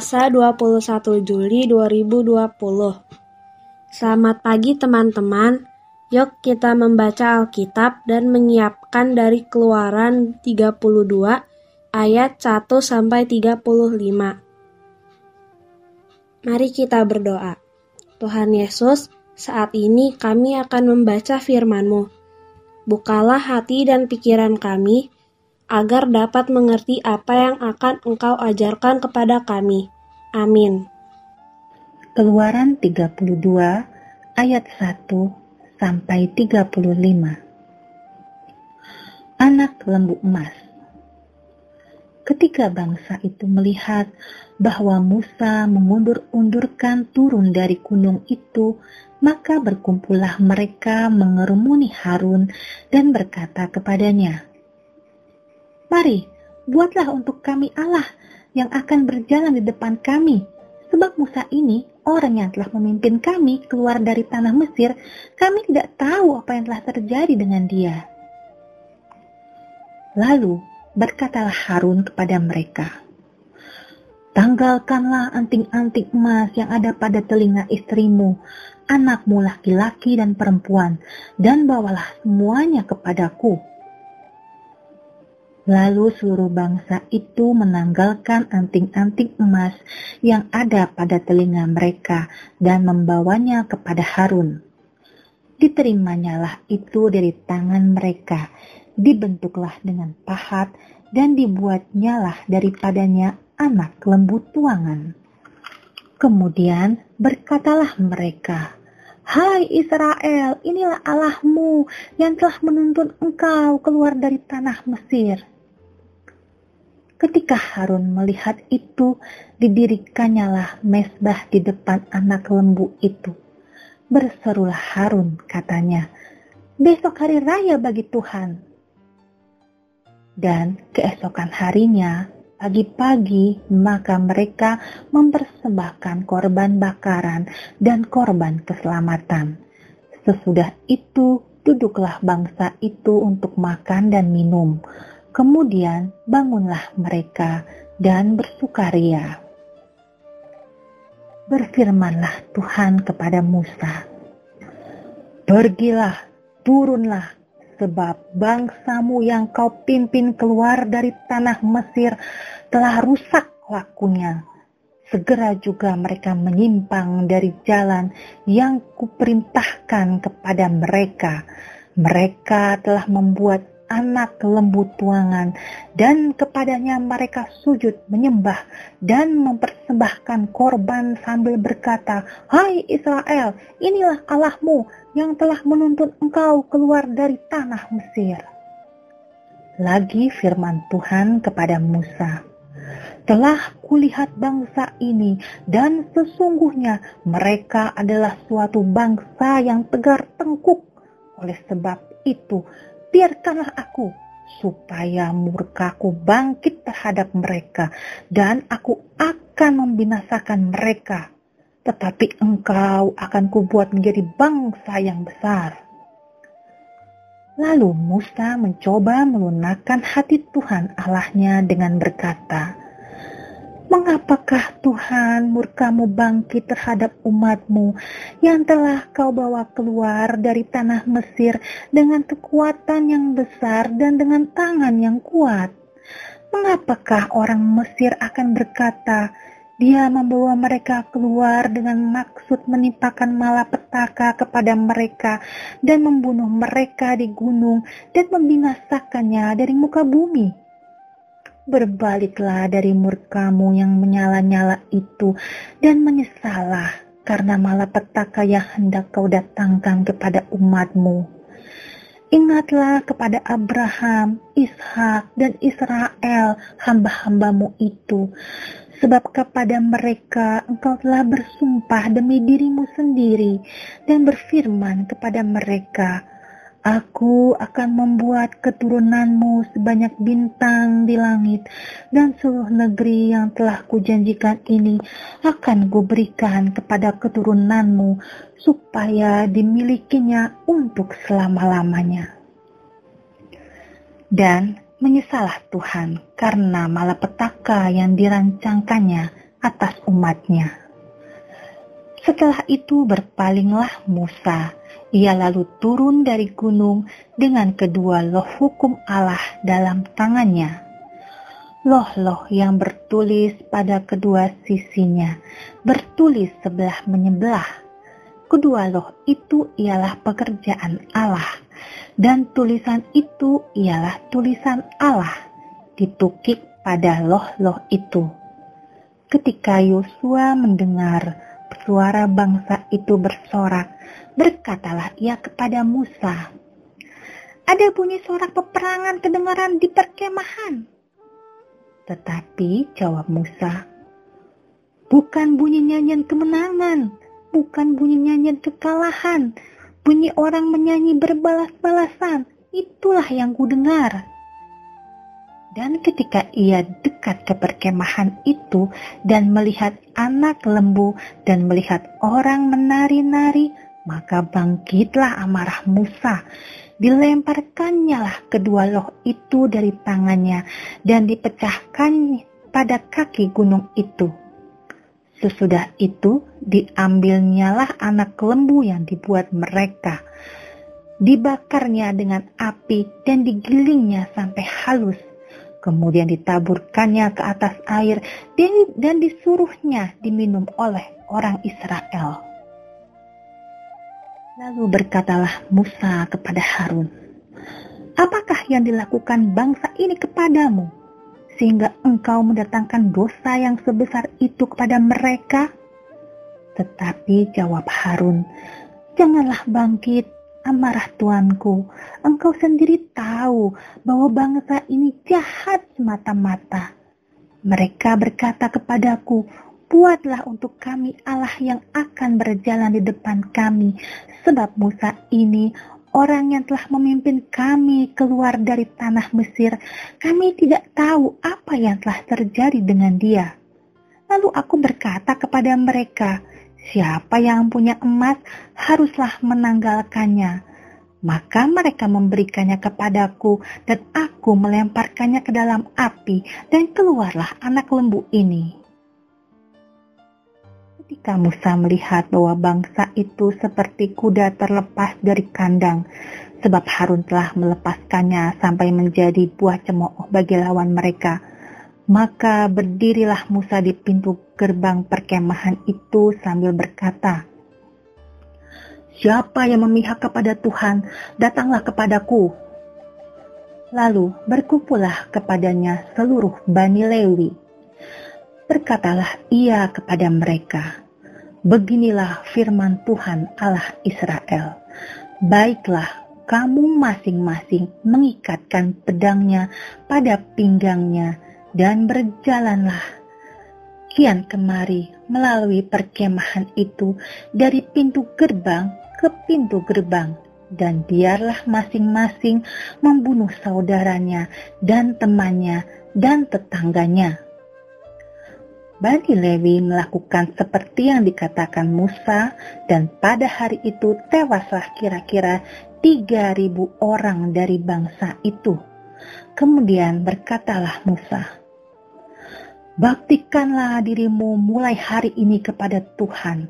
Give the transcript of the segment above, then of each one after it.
Selasa 21 Juli 2020. Selamat pagi teman-teman. Yuk kita membaca Alkitab dan menyiapkan dari Keluaran 32 ayat 1 sampai 35. Mari kita berdoa. Tuhan Yesus, saat ini kami akan membaca firman-Mu. Bukalah hati dan pikiran kami agar dapat mengerti apa yang akan Engkau ajarkan kepada kami. Amin. Keluaran 32 ayat 1 sampai 35. Anak lembu emas. Ketika bangsa itu melihat bahwa Musa mengundur-undurkan turun dari gunung itu, maka berkumpullah mereka mengerumuni Harun dan berkata kepadanya, Mari, buatlah untuk kami Allah yang akan berjalan di depan kami. Sebab Musa ini, orang yang telah memimpin kami keluar dari tanah Mesir, kami tidak tahu apa yang telah terjadi dengan dia. Lalu berkatalah Harun kepada mereka, Tanggalkanlah anting-anting emas yang ada pada telinga istrimu, anakmu laki-laki dan perempuan, dan bawalah semuanya kepadaku Lalu seluruh bangsa itu menanggalkan anting-anting emas yang ada pada telinga mereka dan membawanya kepada Harun. Diterimanya itu dari tangan mereka, dibentuklah dengan pahat dan dibuatnyalah daripadanya anak lembu tuangan. Kemudian berkatalah mereka, Hai Israel, inilah Allahmu yang telah menuntun engkau keluar dari tanah Mesir. Ketika Harun melihat itu, didirikannya mesbah di depan anak lembu itu. Berserulah Harun, katanya, besok hari raya bagi Tuhan. Dan keesokan harinya, pagi-pagi, maka mereka mempersembahkan korban bakaran dan korban keselamatan. Sesudah itu, duduklah bangsa itu untuk makan dan minum Kemudian bangunlah mereka dan bersukaria. Berfirmanlah Tuhan kepada Musa, Pergilah, turunlah, sebab bangsamu yang kau pimpin keluar dari tanah Mesir telah rusak lakunya. Segera juga mereka menyimpang dari jalan yang kuperintahkan kepada mereka. Mereka telah membuat anak lembu tuangan dan kepadanya mereka sujud menyembah dan mempersembahkan korban sambil berkata, Hai Israel, inilah Allahmu yang telah menuntun engkau keluar dari tanah Mesir. Lagi firman Tuhan kepada Musa, telah kulihat bangsa ini dan sesungguhnya mereka adalah suatu bangsa yang tegar tengkuk. Oleh sebab itu, biarkanlah aku supaya murkaku bangkit terhadap mereka dan aku akan membinasakan mereka. Tetapi engkau akan kubuat menjadi bangsa yang besar. Lalu Musa mencoba melunakkan hati Tuhan Allahnya dengan berkata, Mengapakah Tuhan murkamu bangkit terhadap umatmu yang telah kau bawa keluar dari tanah Mesir dengan kekuatan yang besar dan dengan tangan yang kuat? Mengapakah orang Mesir akan berkata, dia membawa mereka keluar dengan maksud menimpakan malapetaka kepada mereka dan membunuh mereka di gunung dan membinasakannya dari muka bumi berbaliklah dari murkamu yang menyala-nyala itu dan menyesalah karena malapetaka yang hendak kau datangkan kepada umatmu. Ingatlah kepada Abraham, Ishak, dan Israel, hamba-hambamu itu, sebab kepada mereka engkau telah bersumpah demi dirimu sendiri dan berfirman kepada mereka, Aku akan membuat keturunanmu sebanyak bintang di langit, dan seluruh negeri yang telah kujanjikan ini akan kuberikan kepada keturunanmu, supaya dimilikinya untuk selama-lamanya. Dan menyesalah Tuhan karena malapetaka yang dirancangkannya atas umatnya. Setelah itu berpalinglah Musa. Ia lalu turun dari gunung dengan kedua loh hukum Allah dalam tangannya. Loh-loh yang bertulis pada kedua sisinya, bertulis sebelah menyebelah. Kedua loh itu ialah pekerjaan Allah, dan tulisan itu ialah tulisan Allah, ditukik pada loh-loh itu. Ketika Yosua mendengar suara bangsa itu bersorak, berkatalah ia kepada Musa, ada bunyi sorak peperangan kedengaran di perkemahan. Tetapi jawab Musa, bukan bunyi nyanyian kemenangan, bukan bunyi nyanyian kekalahan, bunyi orang menyanyi berbalas-balasan, itulah yang ku dengar. Dan ketika ia dekat ke perkemahan itu dan melihat anak lembu dan melihat orang menari-nari, maka bangkitlah amarah Musa. Dilemparkannya lah kedua loh itu dari tangannya dan dipecahkan pada kaki gunung itu. Sesudah itu diambilnyalah anak lembu yang dibuat mereka. Dibakarnya dengan api dan digilingnya sampai halus kemudian ditaburkannya ke atas air dan disuruhnya diminum oleh orang Israel. Lalu berkatalah Musa kepada Harun, Apakah yang dilakukan bangsa ini kepadamu, sehingga engkau mendatangkan dosa yang sebesar itu kepada mereka? Tetapi jawab Harun, Janganlah bangkit amarah tuanku, engkau sendiri tahu bahwa bangsa ini jahat semata-mata. Mereka berkata kepadaku, buatlah untuk kami Allah yang akan berjalan di depan kami, sebab Musa ini orang yang telah memimpin kami keluar dari tanah Mesir, kami tidak tahu apa yang telah terjadi dengan dia. Lalu aku berkata kepada mereka, Siapa yang punya emas haruslah menanggalkannya. Maka mereka memberikannya kepadaku dan aku melemparkannya ke dalam api dan keluarlah anak lembu ini. Ketika Musa melihat bahwa bangsa itu seperti kuda terlepas dari kandang, sebab Harun telah melepaskannya sampai menjadi buah cemooh bagi lawan mereka, maka berdirilah Musa di pintu gerbang perkemahan itu sambil berkata, Siapa yang memihak kepada Tuhan, datanglah kepadaku. Lalu berkumpullah kepadanya seluruh Bani Lewi. Berkatalah ia kepada mereka, Beginilah firman Tuhan Allah Israel. Baiklah, kamu masing-masing mengikatkan pedangnya pada pinggangnya, dan berjalanlah kian kemari melalui perkemahan itu dari pintu gerbang ke pintu gerbang dan biarlah masing-masing membunuh saudaranya dan temannya dan tetangganya. Bani Lewi melakukan seperti yang dikatakan Musa dan pada hari itu tewaslah kira-kira 3000 orang dari bangsa itu. Kemudian berkatalah Musa, Baktikanlah dirimu mulai hari ini kepada Tuhan,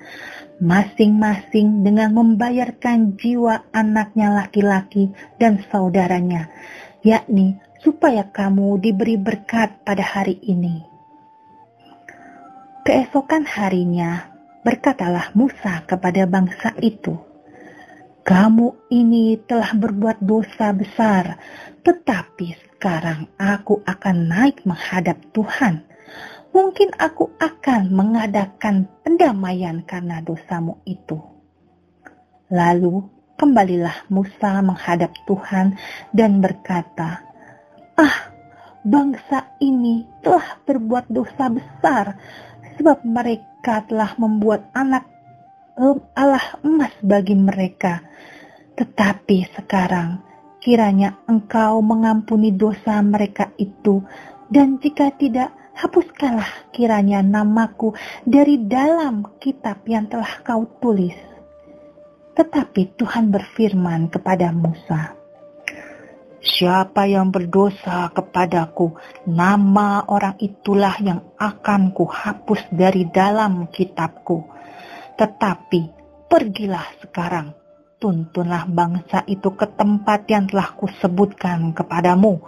masing-masing dengan membayarkan jiwa anaknya laki-laki dan saudaranya, yakni supaya kamu diberi berkat pada hari ini. Keesokan harinya, berkatalah Musa kepada bangsa itu, "Kamu ini telah berbuat dosa besar, tetapi sekarang aku akan naik menghadap Tuhan." mungkin aku akan mengadakan pendamaian karena dosamu itu. Lalu kembalilah Musa menghadap Tuhan dan berkata, Ah, bangsa ini telah berbuat dosa besar sebab mereka telah membuat anak Allah emas bagi mereka. Tetapi sekarang kiranya engkau mengampuni dosa mereka itu dan jika tidak hapuskanlah kiranya namaku dari dalam kitab yang telah kau tulis. Tetapi Tuhan berfirman kepada Musa, Siapa yang berdosa kepadaku, nama orang itulah yang akan kuhapus dari dalam kitabku. Tetapi pergilah sekarang, tuntunlah bangsa itu ke tempat yang telah kusebutkan kepadamu.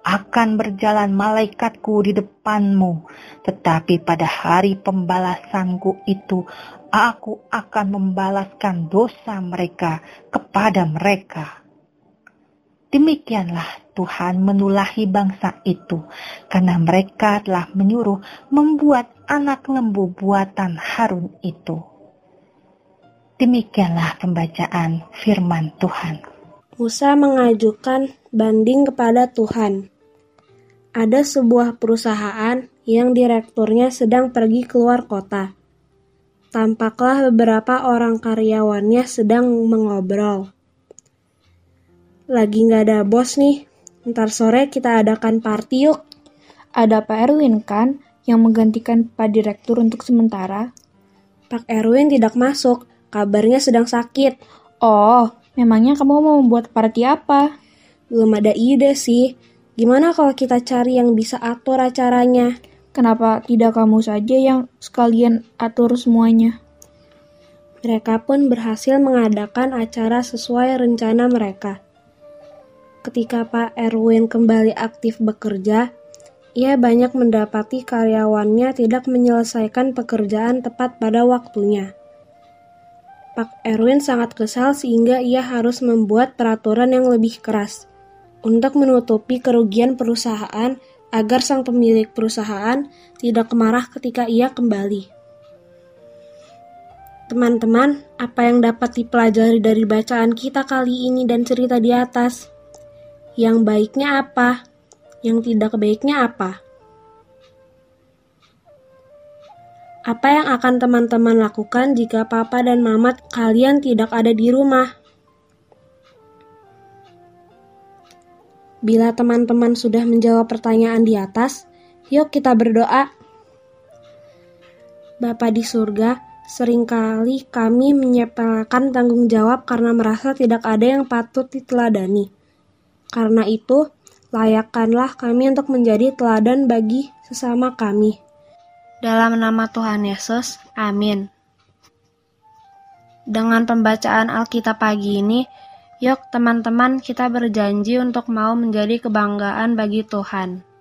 Akan berjalan malaikatku di depanmu, tetapi pada hari pembalasanku itu, aku akan membalaskan dosa mereka kepada mereka Demikianlah Tuhan menulahi bangsa itu, karena mereka telah menyuruh membuat anak lembu buatan Harun itu. Demikianlah pembacaan firman Tuhan. Musa mengajukan banding kepada Tuhan. Ada sebuah perusahaan yang direkturnya sedang pergi keluar kota. Tampaklah beberapa orang karyawannya sedang mengobrol. Lagi nggak ada bos nih. Ntar sore kita adakan party yuk. Ada Pak Erwin kan yang menggantikan Pak Direktur untuk sementara? Pak Erwin tidak masuk, kabarnya sedang sakit. Oh, memangnya kamu mau membuat party apa? Belum ada ide sih. Gimana kalau kita cari yang bisa atur acaranya? Kenapa tidak kamu saja yang sekalian atur semuanya? Mereka pun berhasil mengadakan acara sesuai rencana mereka. Ketika Pak Erwin kembali aktif bekerja, ia banyak mendapati karyawannya tidak menyelesaikan pekerjaan tepat pada waktunya. Pak Erwin sangat kesal sehingga ia harus membuat peraturan yang lebih keras untuk menutupi kerugian perusahaan agar sang pemilik perusahaan tidak marah ketika ia kembali. Teman-teman, apa yang dapat dipelajari dari bacaan kita kali ini dan cerita di atas? Yang baiknya apa? Yang tidak baiknya apa? Apa yang akan teman-teman lakukan jika papa dan mama kalian tidak ada di rumah? Bila teman-teman sudah menjawab pertanyaan di atas, yuk kita berdoa. Bapa di surga, sering kali kami menyepelekan tanggung jawab karena merasa tidak ada yang patut diteladani. Karena itu, layakkanlah kami untuk menjadi teladan bagi sesama kami. Dalam nama Tuhan Yesus, amin. Dengan pembacaan Alkitab pagi ini, yuk teman-teman kita berjanji untuk mau menjadi kebanggaan bagi Tuhan.